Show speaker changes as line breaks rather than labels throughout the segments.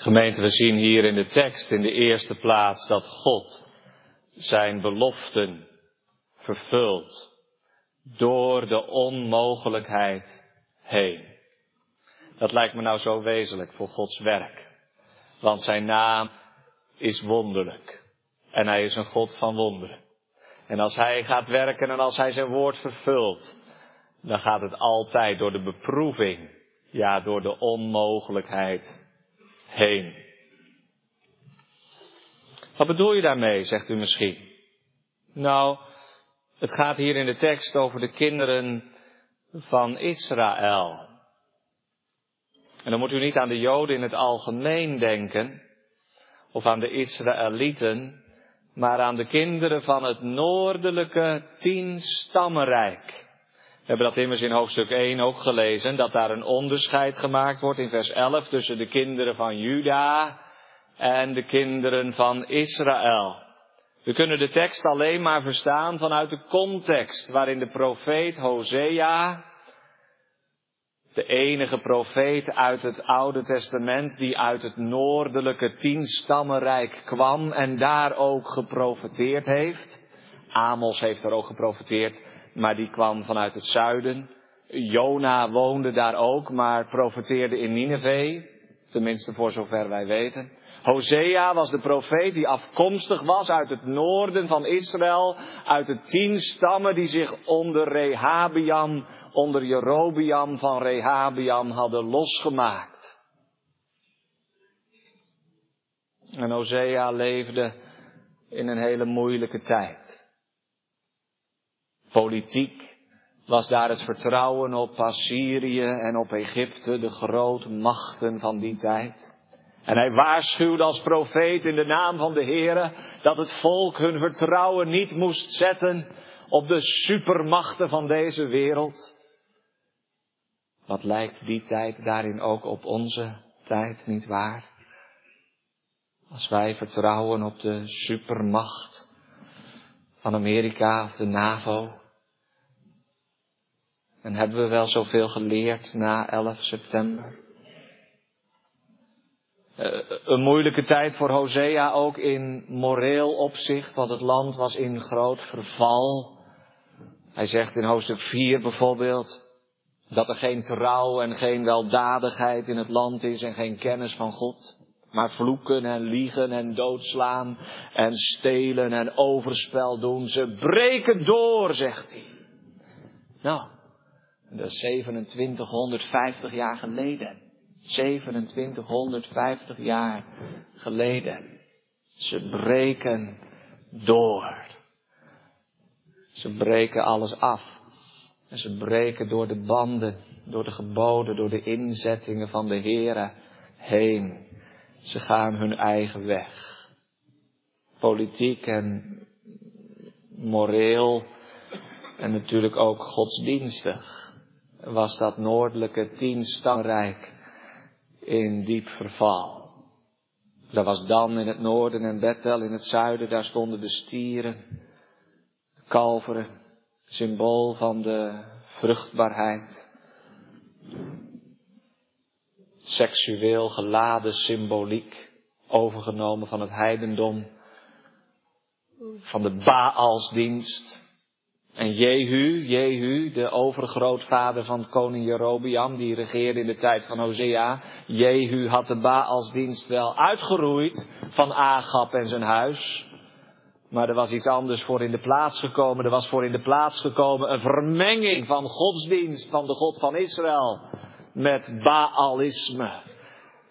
Gemeente, we zien hier in de tekst in de eerste plaats dat God zijn beloften vervult door de onmogelijkheid heen. Dat lijkt me nou zo wezenlijk voor Gods werk. Want zijn naam is wonderlijk. En hij is een God van wonderen. En als hij gaat werken en als hij zijn woord vervult, dan gaat het altijd door de beproeving, ja, door de onmogelijkheid heen. Wat bedoel je daarmee, zegt u misschien? Nou, het gaat hier in de tekst over de kinderen van Israël. En dan moet u niet aan de Joden in het algemeen denken, of aan de Israëlieten, maar aan de kinderen van het noordelijke tienstammenrijk. We hebben dat immers in hoofdstuk 1 ook gelezen, dat daar een onderscheid gemaakt wordt in vers 11 tussen de kinderen van Juda en de kinderen van Israël. We kunnen de tekst alleen maar verstaan vanuit de context waarin de profeet Hosea de enige profeet uit het Oude Testament die uit het noordelijke tienstammenrijk kwam en daar ook geprofeteerd heeft. Amos heeft er ook geprofeteerd, maar die kwam vanuit het zuiden. Jona woonde daar ook, maar profeteerde in Nineveh, tenminste voor zover wij weten. Hosea was de profeet die afkomstig was uit het noorden van Israël, uit de tien stammen die zich onder Rehabiam, onder Jerobiam van Rehabiam hadden losgemaakt. En Hosea leefde in een hele moeilijke tijd. Politiek was daar het vertrouwen op Assyrië en op Egypte, de grote machten van die tijd. En hij waarschuwde als profeet in de naam van de Heere dat het volk hun vertrouwen niet moest zetten op de supermachten van deze wereld. Wat lijkt die tijd daarin ook op onze tijd, niet waar? Als wij vertrouwen op de supermacht van Amerika of de NAVO. En hebben we wel zoveel geleerd na 11 september? Eh, een moeilijke tijd voor Hosea ook in moreel opzicht, want het land was in groot verval. Hij zegt in hoofdstuk 4 bijvoorbeeld dat er geen trouw en geen weldadigheid in het land is en geen kennis van God. Maar vloeken en liegen en doodslaan en stelen en overspel doen. Ze breken door, zegt hij. Nou, dat is 2750 jaar geleden. 2750 jaar geleden. Ze breken door. Ze breken alles af. En ze breken door de banden, door de geboden, door de inzettingen van de Here heen. Ze gaan hun eigen weg. Politiek en moreel en natuurlijk ook godsdienstig was dat noordelijke tienstamrijk in diep verval. Dat was Dan in het noorden en Bethel in het zuiden, daar stonden de stieren, de kalveren, symbool van de vruchtbaarheid. Seksueel geladen symboliek, overgenomen van het heidendom, van de Baalsdienst. En Jehu, Jehu, de overgrootvader van koning Jerobiam, die regeerde in de tijd van Hosea. Jehu had de Baalsdienst wel uitgeroeid van Agab en zijn huis. Maar er was iets anders voor in de plaats gekomen. Er was voor in de plaats gekomen een vermenging van godsdienst van de God van Israël met Baalisme.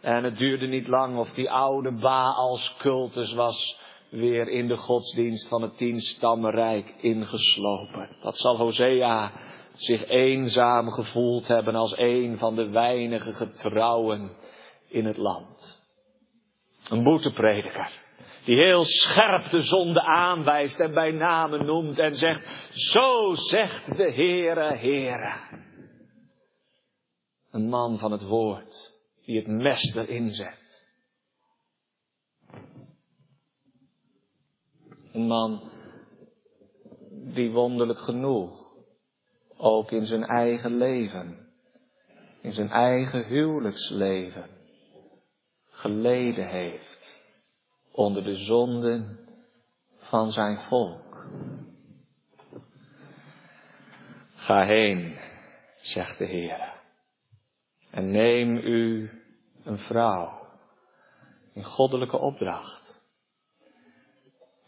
En het duurde niet lang of die oude Baalscultus was weer in de godsdienst van het tienstammenrijk ingeslopen. Dat zal Hosea zich eenzaam gevoeld hebben als een van de weinige getrouwen in het land. Een boeteprediker. Die heel scherp de zonde aanwijst en bij namen noemt en zegt, zo zegt de Heere, Heere. Een man van het woord, die het mes erin zet. Een man die wonderlijk genoeg ook in zijn eigen leven, in zijn eigen huwelijksleven, geleden heeft onder de zonden van zijn volk. Ga heen, zegt de Heer, en neem u een vrouw in goddelijke opdracht.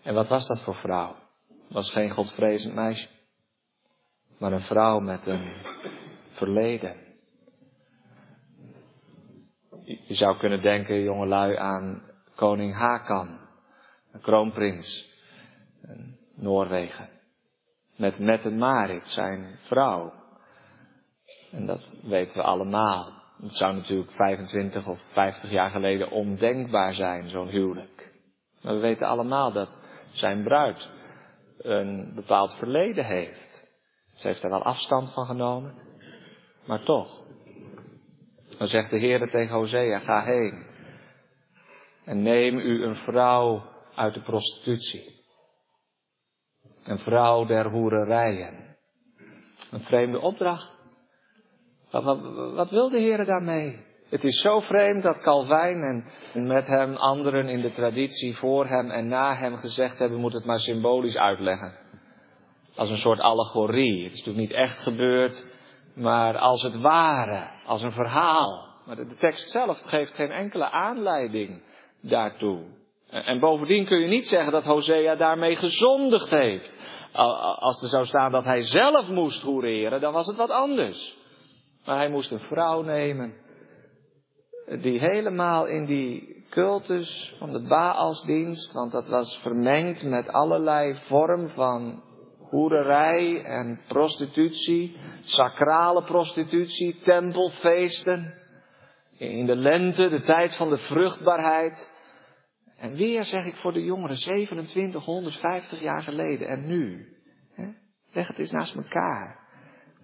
En wat was dat voor vrouw? Het was geen godvrezend meisje, maar een vrouw met een verleden. Je zou kunnen denken, jongelui, aan koning Hakan, een kroonprins, Noorwegen. Met Mette Marit, zijn vrouw. En dat weten we allemaal. Het zou natuurlijk 25 of 50 jaar geleden ondenkbaar zijn, zo'n huwelijk. Maar we weten allemaal dat zijn bruid een bepaald verleden heeft. Ze heeft er wel afstand van genomen, maar toch. Dan zegt de Heer tegen Hosea, ga heen en neem u een vrouw uit de prostitutie. Een vrouw der hoererijen. Een vreemde opdracht. Wat, wat, wat wil de Heer daarmee? Het is zo vreemd dat Calvijn en met hem anderen in de traditie voor hem en na hem gezegd hebben, moet het maar symbolisch uitleggen. Als een soort allegorie. Het is natuurlijk niet echt gebeurd, maar als het ware, als een verhaal. Maar de tekst zelf geeft geen enkele aanleiding daartoe. En bovendien kun je niet zeggen dat Hosea daarmee gezondigd heeft. Als er zou staan dat hij zelf moest hoereren, dan was het wat anders. Maar hij moest een vrouw nemen die helemaal in die cultus van de Baalsdienst, want dat was vermengd met allerlei vorm van hoererij en prostitutie, sacrale prostitutie, tempelfeesten, in de lente, de tijd van de vruchtbaarheid. En weer zeg ik voor de jongeren, 2750 jaar geleden en nu. Leg het eens naast elkaar.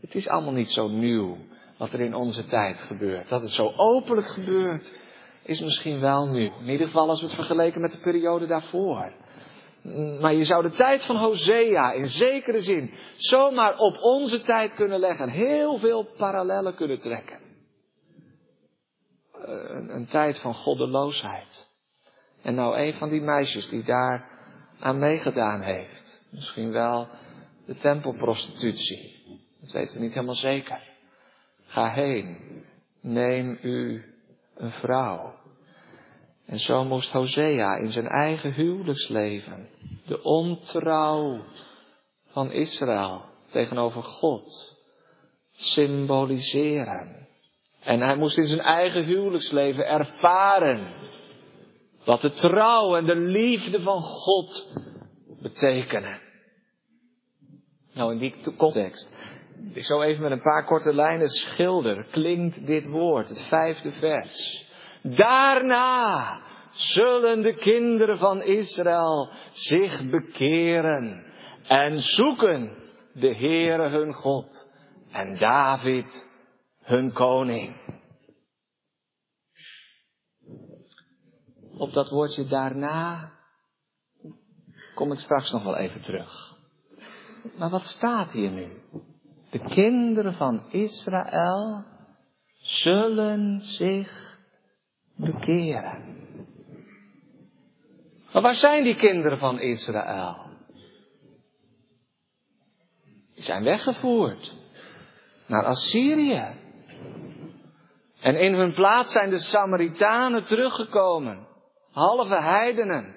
Het is allemaal niet zo nieuw wat er in onze tijd gebeurt. Dat het zo openlijk gebeurt, is misschien wel nu. In ieder geval als we het vergeleken met de periode daarvoor. Maar je zou de tijd van Hosea in zekere zin zomaar op onze tijd kunnen leggen. Heel veel parallellen kunnen trekken. Eh, een, een tijd van goddeloosheid. En nou een van die meisjes die daar aan meegedaan heeft. Misschien wel de tempelprostitutie. Dat weten we niet helemaal zeker. Ga heen, neem u een vrouw. En zo moest Hosea in zijn eigen huwelijksleven de ontrouw van Israël tegenover God symboliseren. En hij moest in zijn eigen huwelijksleven ervaren wat de trouw en de liefde van God betekenen. Nou, in die context ik zo even met een paar korte lijnen schilder, klinkt dit woord, het vijfde vers. Daarna zullen de kinderen van Israël zich bekeren en zoeken de Heere hun God en David hun koning. Op dat woordje daarna kom ik straks nog wel even terug. Maar wat staat hier nu? De kinderen van Israël zullen zich bekeren. Maar waar zijn die kinderen van Israël? Die zijn weggevoerd naar Assyrië. En in hun plaats zijn de Samaritanen teruggekomen. Halve heidenen.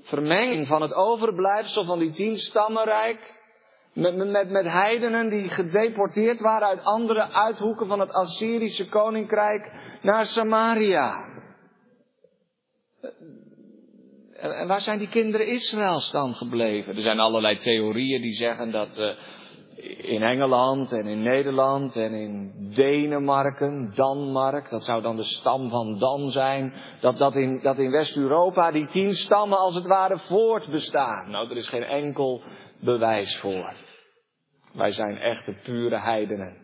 Vermenging van het overblijfsel van die tien stammenrijk met, met, met heidenen die gedeporteerd waren uit andere uithoeken van het Assyrische koninkrijk naar Samaria. En waar zijn die kinderen Israëls dan gebleven? Er zijn allerlei theorieën die zeggen dat uh, in Engeland en in Nederland en in Denemarken, Danmark, dat zou dan de stam van Dan zijn, dat, dat in, dat in West-Europa die tien stammen als het ware voortbestaan. Nou, er is geen enkel bewijs voor. Wij zijn echte pure heidenen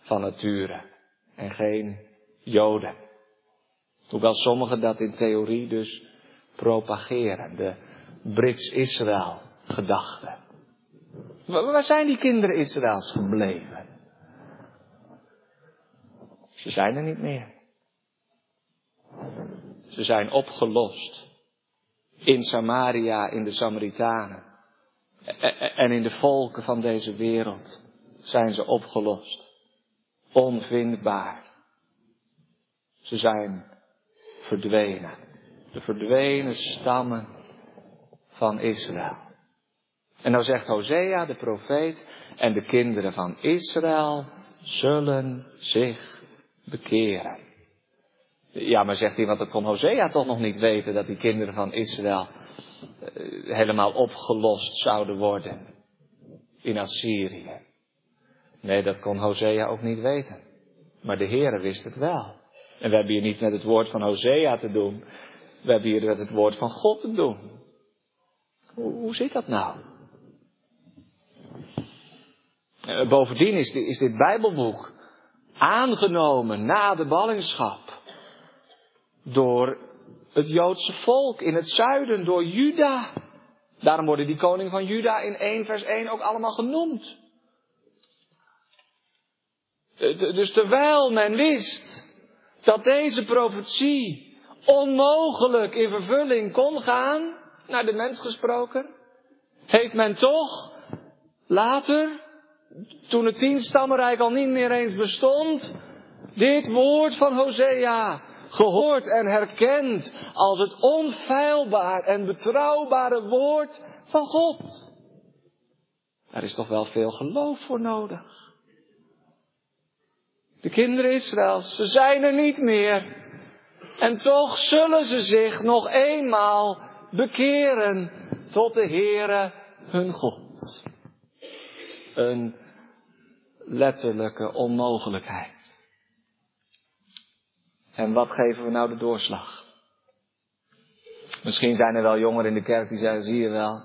van nature en geen Joden. Hoewel sommigen dat in theorie dus propageren, de Brits-Israël gedachte. Waar zijn die kinderen Israëls gebleven? Ze zijn er niet meer. Ze zijn opgelost. In Samaria, in de Samaritanen. En in de volken van deze wereld zijn ze opgelost. Onvindbaar. Ze zijn verdwenen. De verdwenen stammen van Israël. En nou zegt Hosea, de profeet, en de kinderen van Israël zullen zich bekeren. Ja, maar zegt want dat kon Hosea toch nog niet weten, dat die kinderen van Israël helemaal opgelost zouden worden in Assyrië. Nee, dat kon Hosea ook niet weten. Maar de Heere wist het wel. En we hebben hier niet met het woord van Hosea te doen. We hebben hier met het woord van God te doen. Hoe, zit dat nou? Eh, bovendien is dit Bijbelboek aangenomen na de ballingschap door het Joodse volk in het zuiden, door Juda. Daarom worden die koning van Juda in 1 vers 1 ook allemaal genoemd. Dus terwijl men wist dat deze profetie onmogelijk in vervulling kon gaan, naar de mens gesproken, heeft men toch later, toen het tienstammenrijk al niet meer eens bestond, dit woord van Hosea gehoord en herkend als het onfeilbaar en betrouwbare woord van God. Daar is toch wel veel geloof voor nodig. De kinderen Israëls, ze zijn er niet meer. En toch zullen ze zich nog eenmaal bekeren tot de Heere hun God. Een letterlijke onmogelijkheid. En wat geven we nou de doorslag? Misschien zijn er wel jongeren in de kerk die zeggen, zie je wel,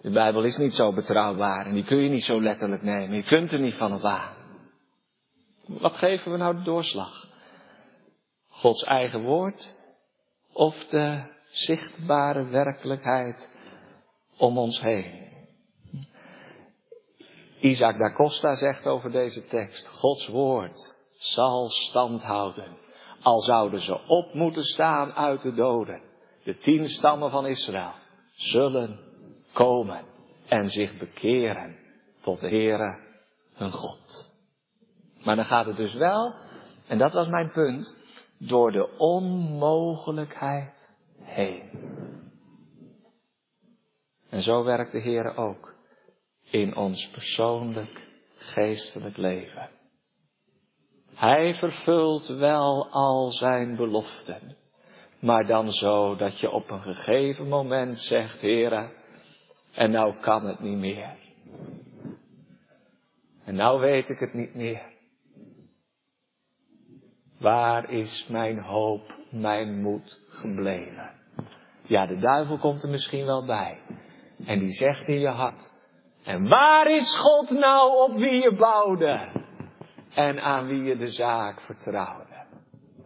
de Bijbel is niet zo betrouwbaar en die kun je niet zo letterlijk nemen. Je kunt er niet van op aan. Wat geven we nou de doorslag? Gods eigen woord of de zichtbare werkelijkheid om ons heen? Isaac da Costa zegt over deze tekst, Gods woord zal stand houden, al zouden ze op moeten staan uit de doden. De tien stammen van Israël zullen komen en zich bekeren tot de Heere hun God. Maar dan gaat het dus wel, en dat was mijn punt, door de onmogelijkheid heen. En zo werkt de Heer ook in ons persoonlijk geestelijk leven. Hij vervult wel al zijn beloften, maar dan zo dat je op een gegeven moment zegt, Heere, en nou kan het niet meer. En nou weet ik het niet meer. Waar is mijn hoop, mijn moed gebleven? Ja, de duivel komt er misschien wel bij. En die zegt in je hart. En waar is God nou op wie je bouwde? En aan wie je de zaak vertrouwde?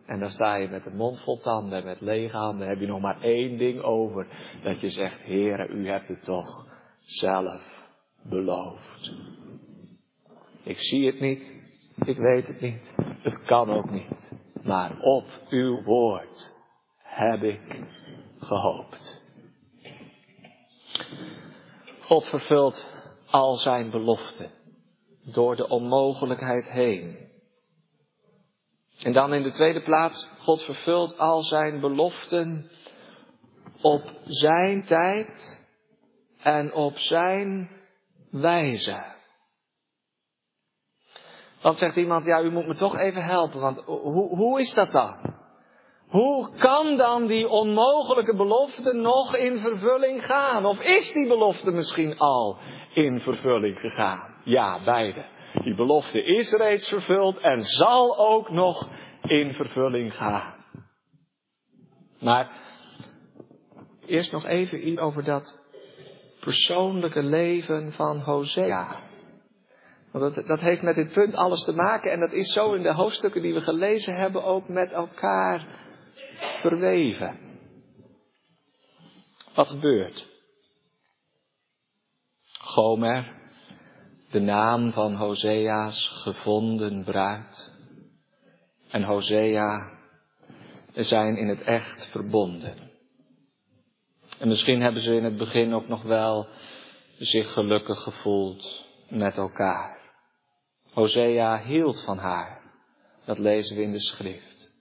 En dan sta je met een mond vol tanden, met lege handen, heb je nog maar één ding over. Dat je zegt, Heere, u hebt het toch zelf beloofd. Ik zie het niet, ik weet het niet, het kan ook niet. Maar op uw woord heb ik gehoopt. God vervult al zijn beloften door de onmogelijkheid heen. En dan in de tweede plaats, God vervult al zijn beloften op zijn tijd en op zijn wijze. Dan zegt iemand, ja, u moet me toch even helpen, want hoe, hoe is dat dan? Hoe kan dan die onmogelijke belofte nog in vervulling gaan? Of is die belofte misschien al in vervulling gegaan? Ja, beide. Die belofte is reeds vervuld en zal ook nog in vervulling gaan. Maar eerst nog even iets over dat persoonlijke leven van Hosea. Want dat, dat heeft met dit punt alles te maken en dat is zo in de hoofdstukken die we gelezen hebben ook met elkaar verweven. Wat gebeurt? Gomer, de naam van Hosea's gevonden bruid. En Hosea, zijn in het echt verbonden. En misschien hebben ze in het begin ook nog wel zich gelukkig gevoeld met elkaar. Hosea hield van haar. Dat lezen we in de schrift.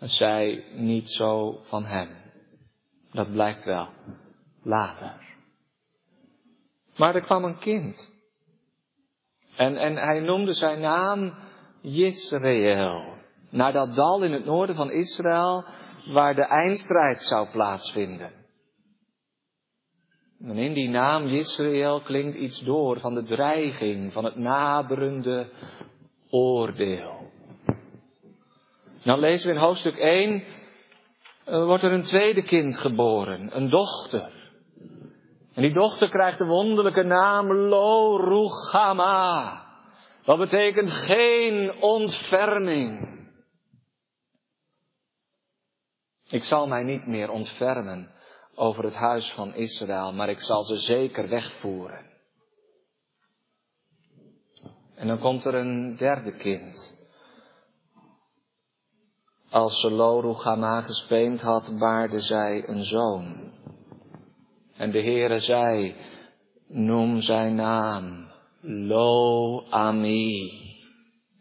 Zij niet zo van hem. Dat blijkt wel later. Maar er kwam een kind. En, en hij noemde zijn naam Israël. Naar dat dal in het noorden van Israël waar de eindstrijd zou plaatsvinden. En in die naam Israël klinkt iets door van de dreiging, van het naderende oordeel. Dan lezen we in hoofdstuk 1, uh, wordt er een tweede kind geboren, een dochter. En die dochter krijgt de wonderlijke naam Lo Ruchama. Wat betekent geen ontferming. Ik zal mij niet meer ontfermen over het huis van Israël, maar ik zal ze zeker wegvoeren. En dan komt er een derde kind. Als ze Loruchama gespeend had, baarde zij een zoon. En de Heere zei, noem zijn naam Lo Ami,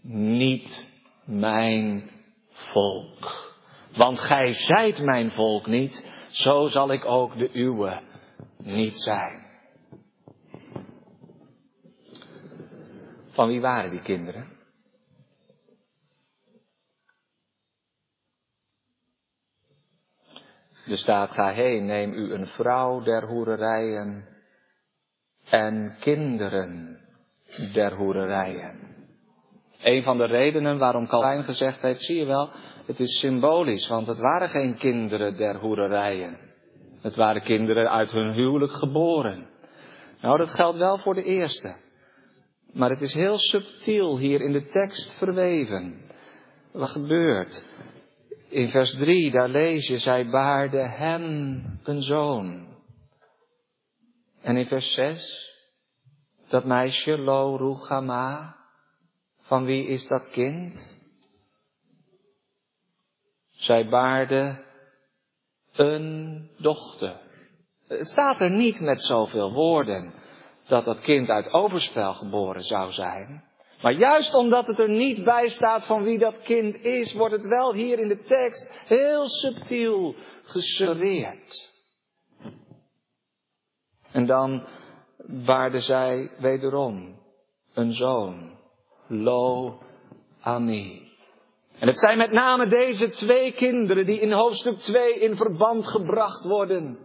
niet mijn volk. Want gij zijt mijn volk niet, zo zal ik ook de uwe niet zijn. Van wie waren die kinderen? Er staat, ga heen, neem u een vrouw der hoererijen en kinderen der hoererijen. Een van de redenen waarom Calvijn gezegd heeft, zie je wel, het is symbolisch, want het waren geen kinderen der hoererijen. Het waren kinderen uit hun huwelijk geboren. Nou, dat geldt wel voor de eerste. Maar het is heel subtiel hier in de tekst verweven. Wat gebeurt? In vers 3, daar lees je, zij baarde hem een zoon. En in vers 6, dat meisje Lo Ruchama, van wie is dat kind? Zij baarde een dochter. Het staat er niet met zoveel woorden dat dat kind uit overspel geboren zou zijn. Maar juist omdat het er niet bij staat van wie dat kind is, wordt het wel hier in de tekst heel subtiel gesuggereerd. En dan baarde zij wederom een zoon, Lo Ami. En het zijn met name deze twee kinderen die in hoofdstuk 2 in verband gebracht worden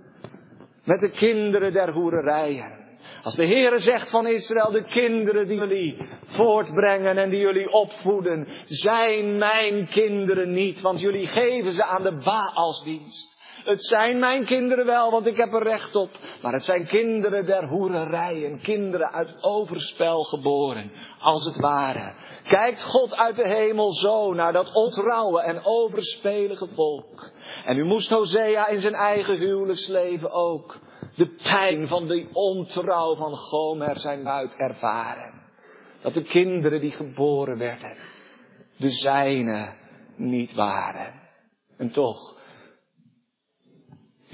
met de kinderen der hoererijen. Als de Heere zegt van Israël, de kinderen die jullie voortbrengen en die jullie opvoeden, zijn mijn kinderen niet, want jullie geven ze aan de Baalsdienst. Het zijn mijn kinderen wel, want ik heb er recht op. Maar het zijn kinderen der hoererijen, kinderen uit overspel geboren, als het ware. Kijkt God uit de hemel zo naar dat ontrouwe en overspelige volk. En u moest Hosea in zijn eigen huwelijksleven ook de pijn van die ontrouw van Gomer zijn uit ervaren. Dat de kinderen die geboren werden, de zijne niet waren. En toch,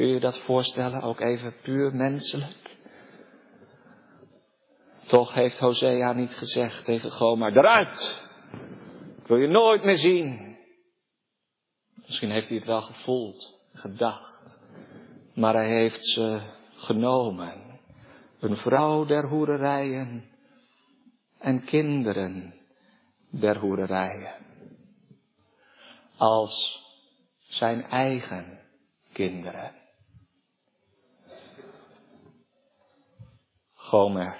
kun je dat voorstellen, ook even puur menselijk? Toch heeft Hosea niet gezegd tegen Gomer, eruit! Ik wil je nooit meer zien. Misschien heeft hij het wel gevoeld, gedacht. Maar hij heeft ze genomen. Een vrouw der hoererijen en kinderen der hoererijen. Als zijn eigen kinderen. Gomer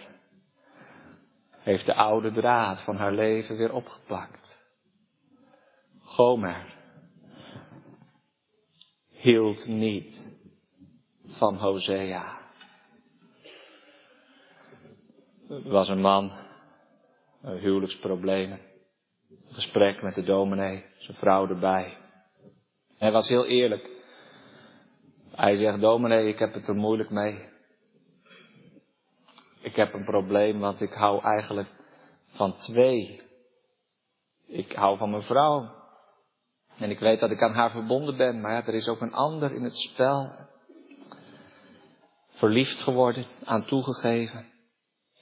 heeft de oude draad van haar leven weer opgepakt. Gomer hield niet van Hosea. Was een man, huwelijksproblemen, gesprek met de dominee, zijn vrouw erbij. Hij was heel eerlijk. Hij zegt, dominee, ik heb het er moeilijk mee. Ik heb een probleem, want ik hou eigenlijk van twee. Ik hou van mijn vrouw. En ik weet dat ik aan haar verbonden ben, maar ja, er is ook een ander in het spel. Verliefd geworden, aan toegegeven.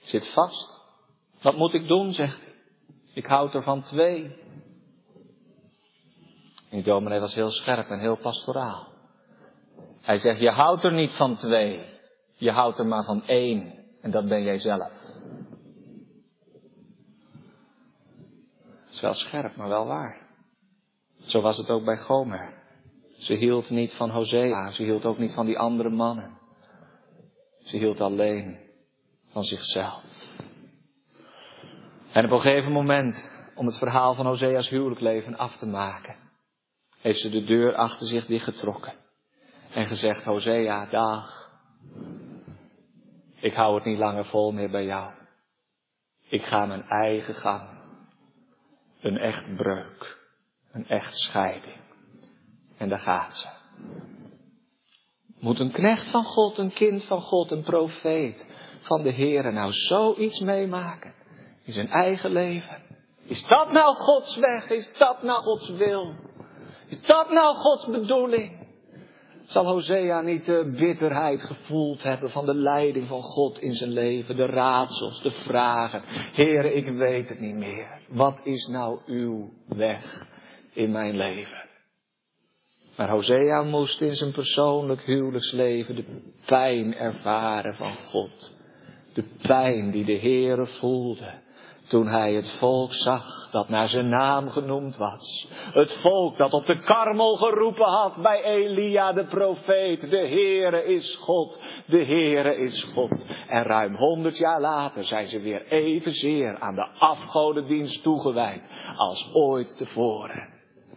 Zit vast. Wat moet ik doen, zegt hij. Ik houd er van twee. En die dominee was heel scherp en heel pastoraal. Hij zegt, je houdt er niet van twee. Je houdt er maar van één. En dat ben jij zelf. Dat is wel scherp, maar wel waar. Zo was het ook bij Gomer. Ze hield niet van Hosea, ze hield ook niet van die andere mannen. Ze hield alleen van zichzelf. En op een gegeven moment, om het verhaal van Hosea's huwelijkleven af te maken, heeft ze de deur achter zich dichtgetrokken. En gezegd, Hosea, dag. Ik hou het niet langer vol meer bij jou. Ik ga mijn eigen gang. Een echt breuk. Een echt scheiding. En daar gaat ze. Moet een knecht van God, een kind van God, een profeet van de Heer nou zoiets meemaken in zijn eigen leven? Is dat nou Gods weg? Is dat nou Gods wil? Is dat nou Gods bedoeling? Zal Hosea niet de bitterheid gevoeld hebben van de leiding van God in zijn leven, de raadsels, de vragen. Heren, ik weet het niet meer. Wat is nou uw weg in mijn leven? Maar Hosea moest in zijn persoonlijk huwelijksleven de pijn ervaren van God. De pijn die de Heere voelde toen hij het volk zag dat naar zijn naam genoemd was. Het volk dat op de karmel geroepen had bij Elia de profeet. De Heere is God, de Heere is God. En ruim honderd jaar later zijn ze weer evenzeer aan de afgodendienst toegewijd als ooit tevoren.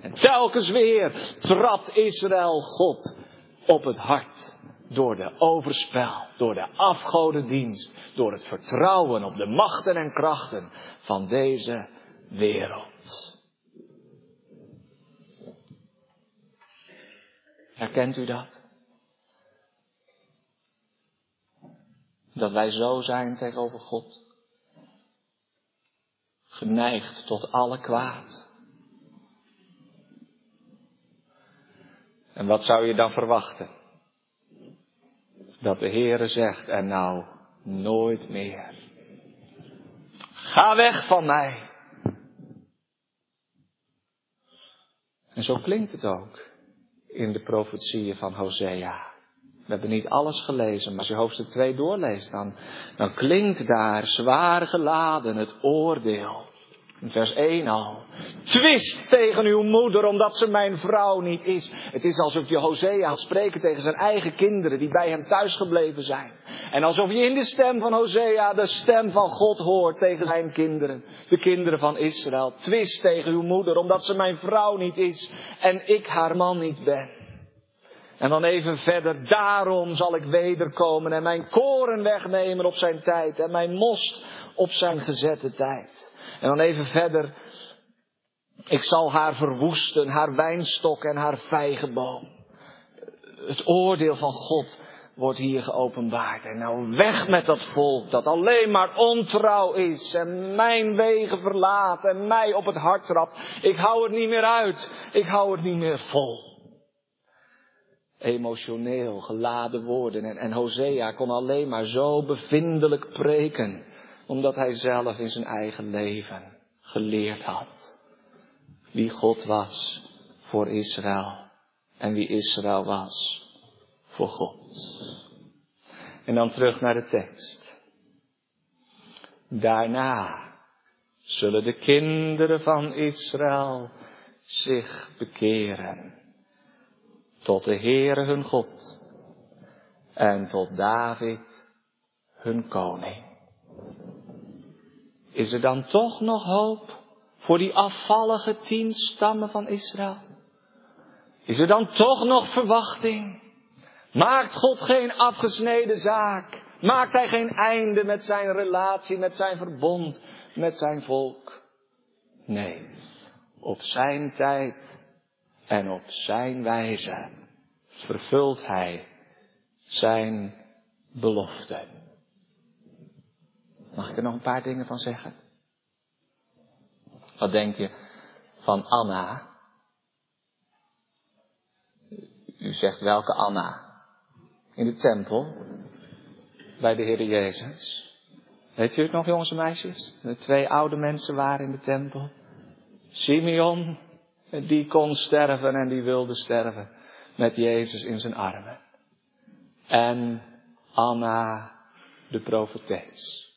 En telkens weer trad Israël God op het hart door de overspel, door de afgodendienst, door het vertrouwen op de machten en krachten van deze wereld. Herkent u dat? Dat wij zo zijn tegenover God. Geneigd tot alle kwaad. En wat zou je dan verwachten? Dat de Heere zegt en nou nooit meer. Ga weg van mij. En zo klinkt het ook in de profetieën van Hosea. We hebben niet alles gelezen, maar als je hoofdstuk 2 doorleest, dan, dan klinkt daar zwaar geladen het oordeel vers 1 al. Twist tegen uw moeder omdat ze mijn vrouw niet is. Het is alsof je Hosea had spreken tegen zijn eigen kinderen die bij hem thuisgebleven zijn. En alsof je in de stem van Hosea de stem van God hoort tegen zijn kinderen. De kinderen van Israël. Twist tegen uw moeder omdat ze mijn vrouw niet is en ik haar man niet ben. En dan even verder, daarom zal ik wederkomen en mijn koren wegnemen op zijn tijd en mijn most op zijn gezette tijd. En dan even verder. Ik zal haar verwoesten, haar wijnstok en haar vijgenboom. Het oordeel van God wordt hier geopenbaard. En nou weg met dat volk dat alleen maar ontrouw is en mijn wegen verlaat en mij op het hart trapt. Ik hou het niet meer uit. Ik hou het niet meer vol. Emotioneel geladen woorden. En, en Hosea kon alleen maar zo bevindelijk preken omdat hij zelf in zijn eigen leven geleerd had wie God was voor Israël en wie Israël was voor God. En dan terug naar de tekst. Daarna zullen de kinderen van Israël zich bekeren tot de Heere hun God en tot David hun koning. Is er dan toch nog hoop voor die afvallige tien stammen van Israël? Is er dan toch nog verwachting? Maakt God geen afgesneden zaak? Maakt Hij geen einde met zijn relatie, met zijn verbond, met zijn volk? Nee, op zijn tijd en op zijn wijze vervult Hij zijn belofte. Mag ik er nog een paar dingen van zeggen? Wat denk je van Anna, U zegt welke Anna? In de tempel, bij de Heer Jezus. Weet u het nog, jongens en meisjes? Twee oude mensen waren in de tempel. Simeon, die kon sterven en die wilde sterven met Jezus in zijn armen. En Anna, de profetes.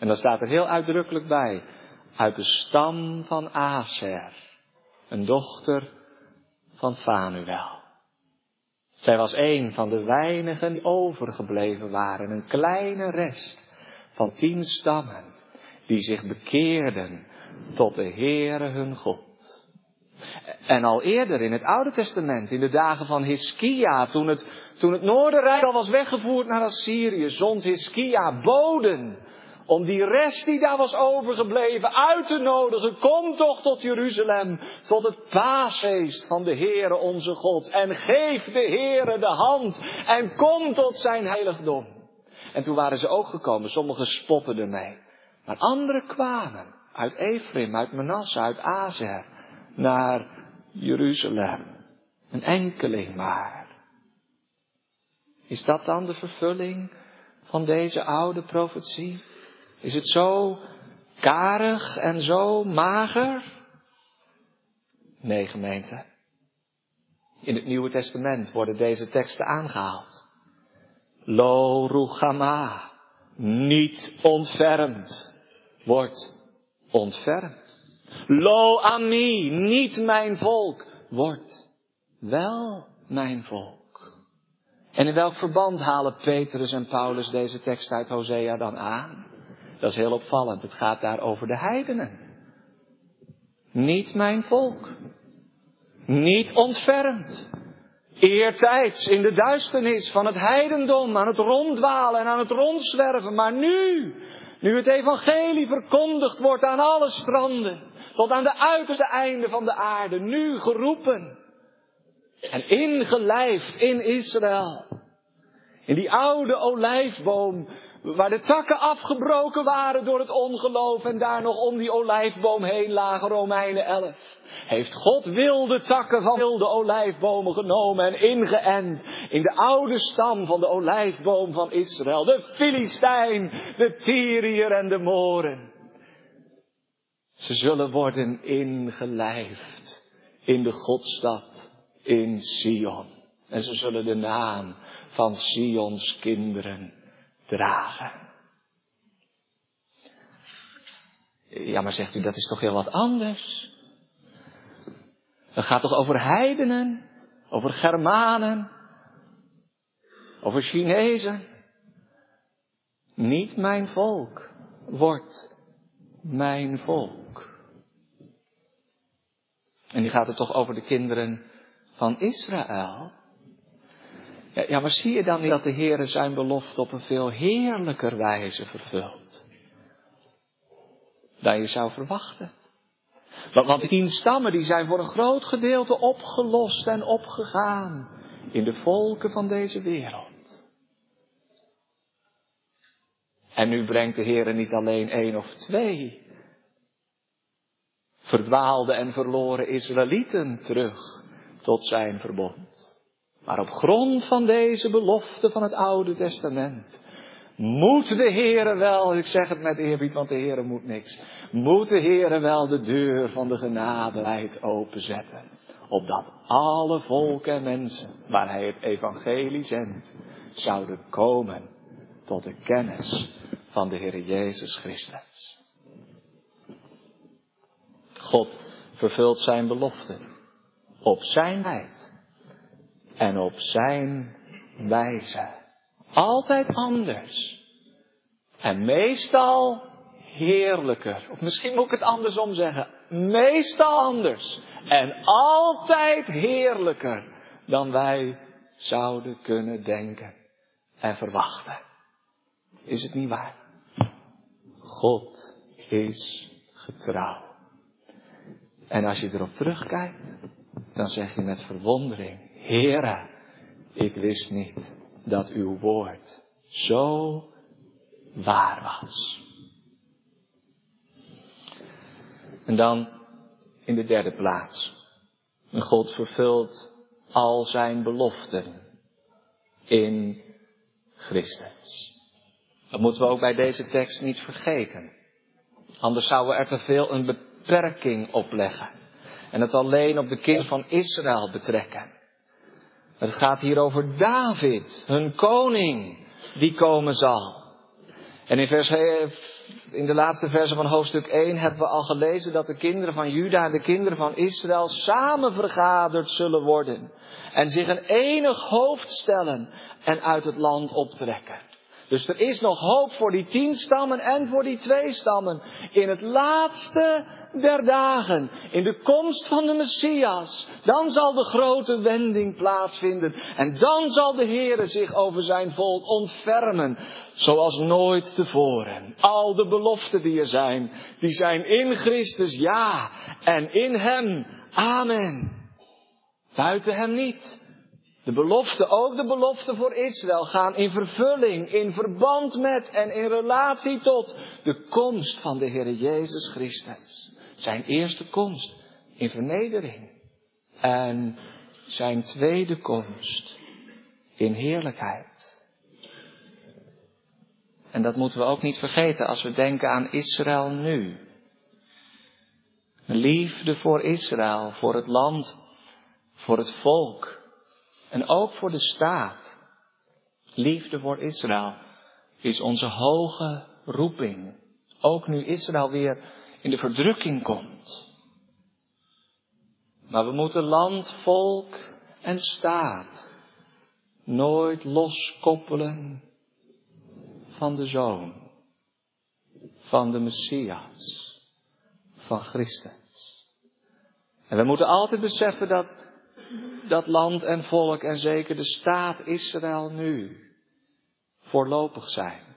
En dan staat er heel uitdrukkelijk bij, uit de stam van Aser, een dochter van Fanuel. Zij was een van de weinigen die overgebleven waren, een kleine rest van tien stammen, die zich bekeerden tot de Heere hun God. En al eerder in het Oude Testament, in de dagen van Hiskia, toen het, toen het Noorderrijk al was weggevoerd naar Assyrië, zond Hiskia boden om die rest die daar was overgebleven uit te nodigen. Kom toch tot Jeruzalem, tot het paasfeest van de Heere onze God. En geef de Heere de hand en kom tot zijn heiligdom. En toen waren ze ook gekomen, sommigen spotten ermee. Maar anderen kwamen uit Ephraim, uit Manasse, uit Azer, naar Jeruzalem. Een enkeling maar. Is dat dan de vervulling van deze oude profetie? Is het zo karig en zo mager? Nee, gemeente. In het Nieuwe Testament worden deze teksten aangehaald. Lo Ruchama, niet ontfermd, wordt ontfermd. Lo Ami, niet mijn volk, wordt wel mijn volk. En in welk verband halen Petrus en Paulus deze tekst uit Hosea dan aan? Dat is heel opvallend. Het gaat daar over de heidenen. Niet mijn volk. Niet ontfermd. Eertijds in de duisternis van het heidendom aan het ronddwalen en aan het rondzwerven. Maar nu, nu het evangelie verkondigd wordt aan alle stranden, tot aan de uiterste einden van de aarde, nu geroepen en ingelijfd in Israël. In die oude olijfboom Waar de takken afgebroken waren door het ongeloof en daar nog om die olijfboom heen lagen, Romeinen 11. Heeft God wilde takken van wilde olijfbomen genomen en ingeënt in de oude stam van de olijfboom van Israël. De Filistijn, de Tyriër en de Moren. Ze zullen worden ingelijfd in de Godstad in Sion. En ze zullen de naam van Sions kinderen dragen. Ja, maar zegt u, dat is toch heel wat anders? Het gaat toch over heidenen, over Germanen, over Chinezen? Niet mijn volk wordt mijn volk. En die gaat het toch over de kinderen van Israël? Ja, maar zie je dan niet dat de Heer zijn belofte op een veel heerlijker wijze vervult? Dan je zou verwachten. Want, want die tien stammen die zijn voor een groot gedeelte opgelost en opgegaan in de volken van deze wereld. En nu brengt de Heer niet alleen één of twee verdwaalde en verloren Israëlieten terug tot zijn verbond. Maar op grond van deze belofte van het Oude Testament moet de Heere wel, ik zeg het met eerbied, want de Heere moet niks, moet de Heere wel de deur van de genade openzetten. Opdat alle volken en mensen waar hij het evangelie zendt, zouden komen tot de kennis van de Heere Jezus Christus. God vervult zijn belofte op zijn tijd en op zijn wijze. Altijd anders. En meestal heerlijker. Of misschien moet ik het andersom zeggen. Meestal anders. En altijd heerlijker dan wij zouden kunnen denken en verwachten. Is het niet waar? God is getrouw. En als je erop terugkijkt, dan zeg je met verwondering, Heere, ik wist niet dat uw woord zo waar was. En dan in de derde plaats. God vervult al zijn beloften in Christus. Dat moeten we ook bij deze tekst niet vergeten. Anders zouden we er te veel een beperking op leggen. En het alleen op de kind van Israël betrekken. Het gaat hier over David, hun koning, die komen zal. En in, vers, in de laatste verse van hoofdstuk 1 hebben we al gelezen dat de kinderen van Juda en de kinderen van Israël samen vergaderd zullen worden. En zich een enig hoofd stellen en uit het land optrekken. Dus er is nog hoop voor die tien stammen en voor die twee stammen. In het laatste der dagen, in de komst van de Messias, dan zal de grote wending plaatsvinden. En dan zal de Heere zich over zijn volk ontfermen, zoals nooit tevoren. Al de beloften die er zijn, die zijn in Christus ja, en in Hem amen. Buiten Hem niet. De belofte, ook de belofte voor Israël, gaan in vervulling, in verband met en in relatie tot de komst van de Heer Jezus Christus. Zijn eerste komst in vernedering en zijn tweede komst in heerlijkheid. En dat moeten we ook niet vergeten als we denken aan Israël nu. Liefde voor Israël, voor het land, voor het volk en ook voor de staat. Liefde voor Israël is onze hoge roeping. Ook nu Israël weer in de verdrukking komt. Maar we moeten land, volk en staat nooit loskoppelen van de Zoon, van de Messias, van Christus. En we moeten altijd beseffen dat dat land en volk en zeker de staat Israël nu voorlopig zijn.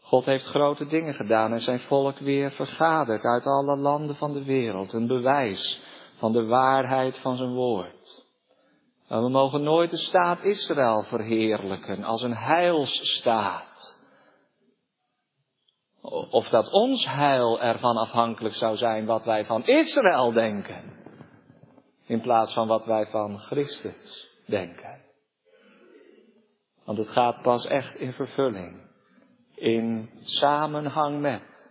God heeft grote dingen gedaan en zijn volk weer vergaderd uit alle landen van de wereld. Een bewijs van de waarheid van zijn woord. Maar we mogen nooit de staat Israël verheerlijken als een heilsstaat. Of dat ons heil ervan afhankelijk zou zijn wat wij van Israël denken in plaats van wat wij van Christus denken. Want het gaat pas echt in vervulling, in samenhang met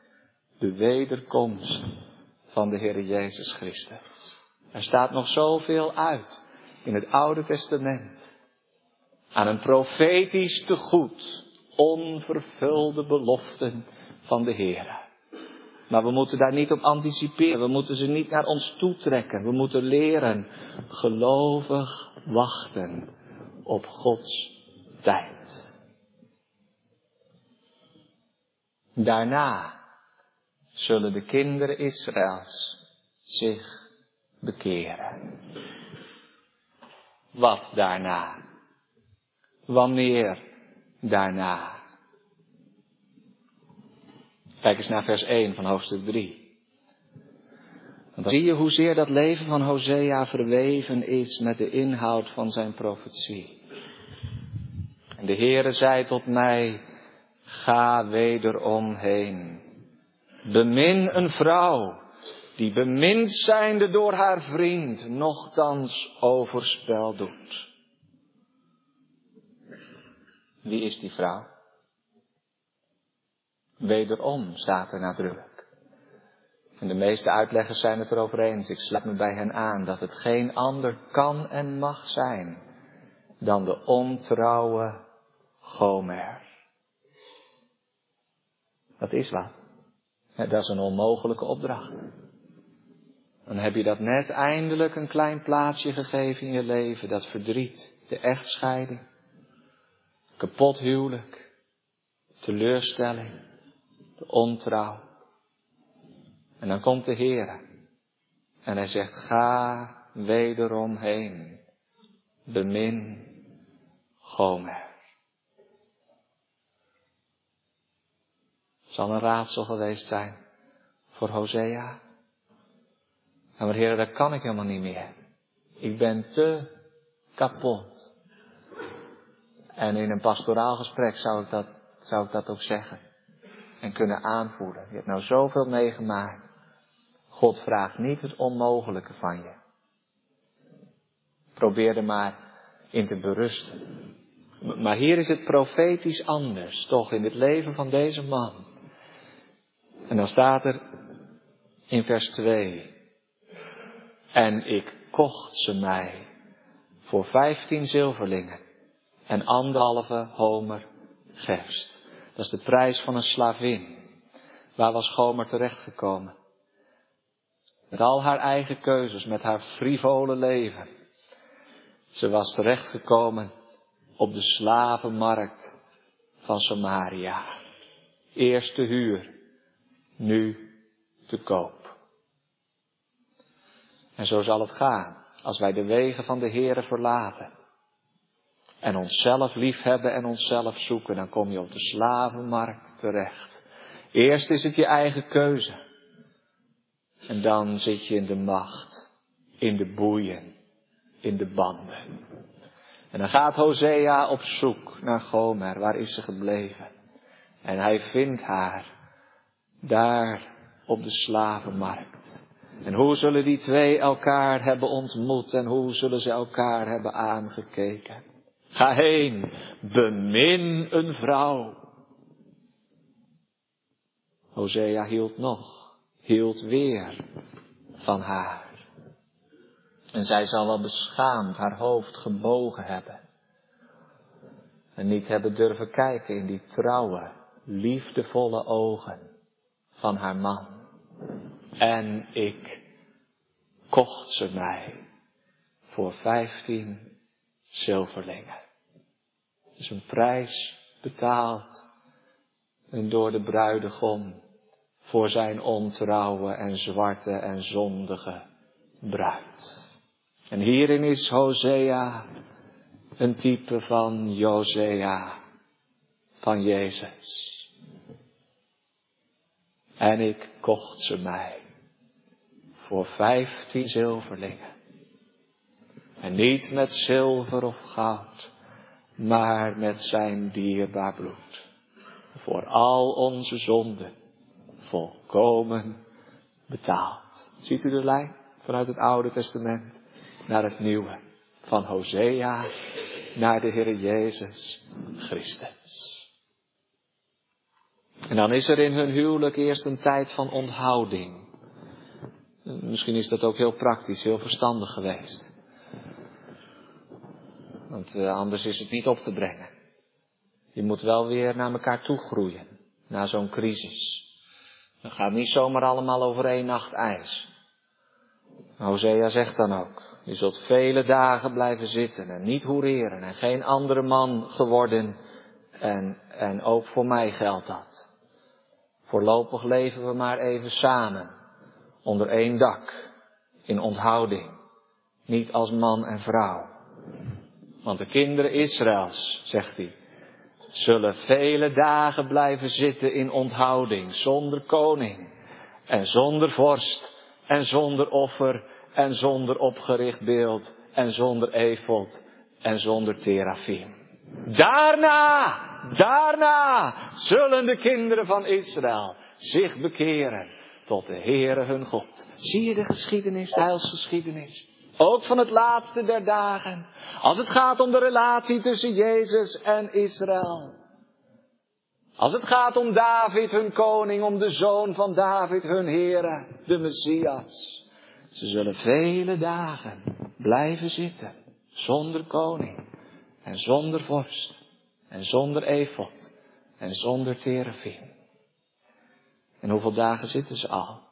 de wederkomst van de Heer Jezus Christus. Er staat nog zoveel uit in het Oude Testament aan een profetisch tegoed, onvervulde beloften van de Heer. Maar we moeten daar niet op anticiperen. We moeten ze niet naar ons toetrekken. We moeten leren gelovig wachten op Gods tijd. Daarna zullen de kinderen Israëls zich bekeren. Wat daarna? Wanneer daarna? Kijk eens naar vers 1 van hoofdstuk 3. dan zie je hoezeer dat leven van Hosea verweven is met de inhoud van zijn profetie. En de Heere zei tot mij, ga wederom heen. Bemin een vrouw, die bemind zijnde door haar vriend, nochtans overspel doet. Wie is die vrouw? Wederom staat er nadrukkelijk. En de meeste uitleggers zijn het erover eens. Ik sluit me bij hen aan dat het geen ander kan en mag zijn dan de ontrouwe Gomer. Dat is wat. Dat is een onmogelijke opdracht. Dan heb je dat net eindelijk een klein plaatsje gegeven in je leven. Dat verdriet, de echtscheiding, kapot huwelijk, teleurstelling de ontrouw. En dan komt de Heer. En hij zegt, ga wederom heen. Bemin Gomer. Zal een raadsel geweest zijn voor Hosea. Maar Heer, dat kan ik helemaal niet meer. Ik ben te kapot. En in een pastoraal gesprek zou ik dat, zou ik dat ook zeggen en kunnen aanvoelen. Je hebt nou zoveel meegemaakt. God vraagt niet het onmogelijke van je. Probeer er maar in te berusten. Maar hier is het profetisch anders, toch, in het leven van deze man. En dan staat er in vers 2. En ik kocht ze mij voor vijftien zilverlingen en anderhalve homer gerst. Dat is de prijs van een slavin. Waar was Gomer terechtgekomen? Met al haar eigen keuzes, met haar frivole leven. Ze was terechtgekomen op de slavenmarkt van Samaria. Eerst te huur, nu te koop. En zo zal het gaan als wij de wegen van de Heere verlaten. En onszelf lief hebben en onszelf zoeken, dan kom je op de slavenmarkt terecht. Eerst is het je eigen keuze. En dan zit je in de macht, in de boeien, in de banden. En dan gaat Hosea op zoek naar Gomer. Waar is ze gebleven? En hij vindt haar daar op de slavenmarkt. En hoe zullen die twee elkaar hebben ontmoet en hoe zullen ze elkaar hebben aangekeken? Ga heen, bemin een vrouw. Hosea hield nog, hield weer van haar. En zij zal wel beschaamd haar hoofd gebogen hebben. En niet hebben durven kijken in die trouwe, liefdevolle ogen van haar man. En ik kocht ze mij voor vijftien zilverlingen. Dus een prijs betaald en door de bruidegom voor zijn ontrouwe en zwarte en zondige bruid. En hierin is Hosea een type van Josea, van Jezus. En ik kocht ze mij voor vijftien zilverlingen. En niet met zilver of goud, maar met zijn dierbaar bloed. Voor al onze zonden volkomen betaald. Ziet u de lijn vanuit het Oude Testament? naar het nieuwe. Van Hosea naar de Heer Jezus Christus. En dan is er in hun huwelijk eerst een tijd van onthouding. Misschien is dat ook heel praktisch, heel verstandig geweest. Want uh, anders is het niet op te brengen. Je moet wel weer naar elkaar toe groeien, na zo'n crisis. Dat gaat niet zomaar allemaal over één nacht ijs. Hosea zegt dan ook, je zult vele dagen blijven zitten en niet hoereren en geen andere man geworden. En, en ook voor mij geldt dat. Voorlopig leven we maar even samen, onder één dak, in onthouding, niet als man en vrouw. Want de kinderen Israëls, zegt hij, zullen vele dagen blijven zitten in onthouding, zonder koning en zonder vorst en zonder offer en zonder opgericht beeld en zonder efot en zonder terafim. Daarna, daarna zullen de kinderen van Israël zich bekeren tot de Heere hun God. Zie je de geschiedenis, de heilsgeschiedenis? Ook van het laatste der dagen. Als het gaat om de relatie tussen Jezus en Israël. Als het gaat om David, hun koning, om de zoon van David, hun Heere, de Messias. Ze zullen vele dagen blijven zitten, zonder koning en zonder vorst en zonder efot en zonder terefim. En hoeveel dagen zitten ze al?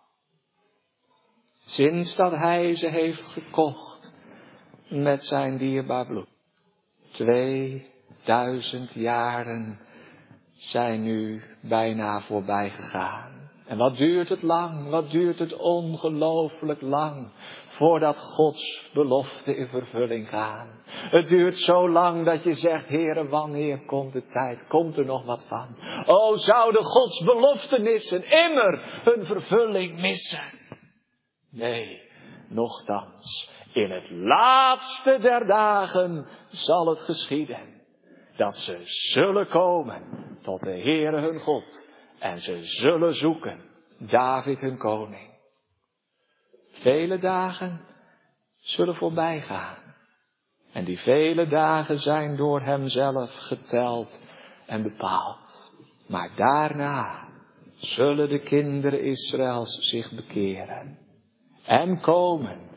Sinds dat hij ze heeft gekocht met zijn dierbaar bloed. Tweeduizend jaren zijn nu bijna voorbij gegaan. En wat duurt het lang, wat duurt het ongelooflijk lang voordat Gods belofte in vervulling gaan. Het duurt zo lang dat je zegt, Heere, wanneer komt de tijd? Komt er nog wat van? O, zouden Gods beloftenissen immer hun vervulling missen? Nee, nochtans, in het laatste der dagen zal het geschieden dat ze zullen komen tot de Heere hun God en ze zullen zoeken David hun koning. Vele dagen zullen voorbij gaan. En die vele dagen zijn door hemzelf geteld en bepaald. Maar daarna zullen de kinderen Israëls zich bekeren en komen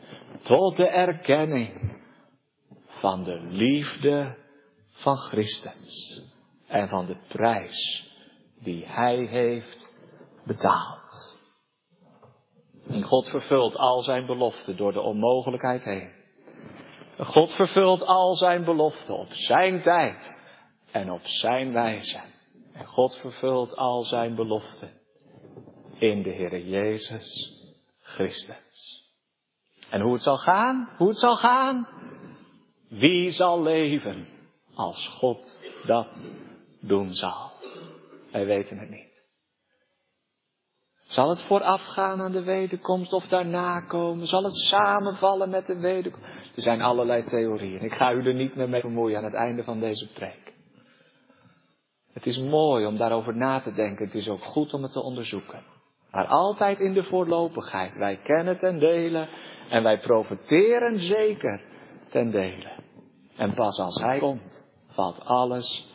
tot de erkenning van de liefde van Christus en van de prijs die Hij heeft betaald. En God vervult al zijn beloften door de onmogelijkheid heen. God vervult al zijn beloften op zijn tijd en op zijn wijze. En God vervult al zijn beloften in de Heer Jezus Christus. En hoe het zal gaan, hoe het zal gaan. Wie zal leven als God dat doen zal? Wij weten het niet. Zal het voorafgaan aan de wederkomst of daarna komen? Zal het samenvallen met de wederkomst? Er zijn allerlei theorieën. Ik ga u er niet meer mee vermoeien aan het einde van deze preek. Het is mooi om daarover na te denken. Het is ook goed om het te onderzoeken. Maar altijd in de voorlopigheid. Wij kennen ten dele en wij profiteren zeker ten dele. En pas als Hij komt, valt alles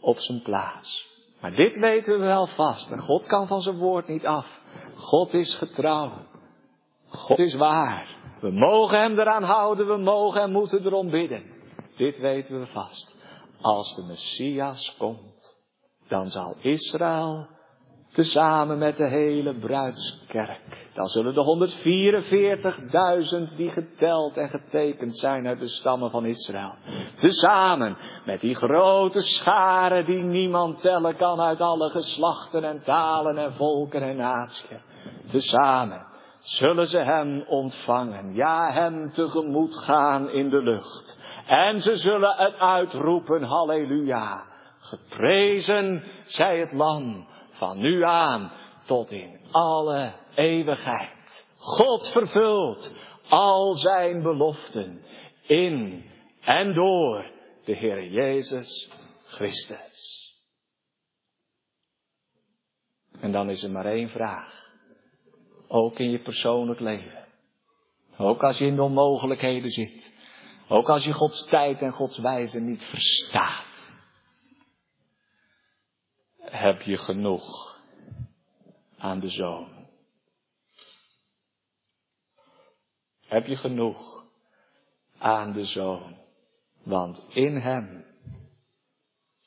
op zijn plaats. Maar dit weten we wel vast. God kan van zijn woord niet af. God is getrouw. God is waar. We mogen Hem eraan houden. We mogen en moeten erom bidden. Dit weten we vast. Als de Messias komt, dan zal Israël Tezamen met de hele bruidskerk. Dan zullen de 144.000 die geteld en getekend zijn uit de stammen van Israël. Tezamen met die grote scharen die niemand tellen kan uit alle geslachten en talen en volken en naties. Tezamen zullen ze hem ontvangen. Ja, hem tegemoet gaan in de lucht. En ze zullen het uitroepen, halleluja. Geprezen zij het lam van nu aan tot in alle eeuwigheid. God vervult al zijn beloften in en door de Heer Jezus Christus. En dan is er maar één vraag. Ook in je persoonlijk leven. Ook als je in de onmogelijkheden zit. Ook als je Gods tijd en Gods wijze niet verstaat heb je genoeg aan de zoon? Heb je genoeg aan de zoon? Want in hem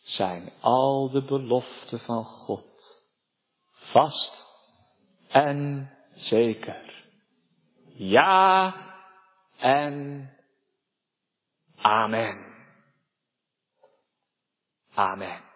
zijn al de beloften van God vast en zeker. Ja en amen. Amen.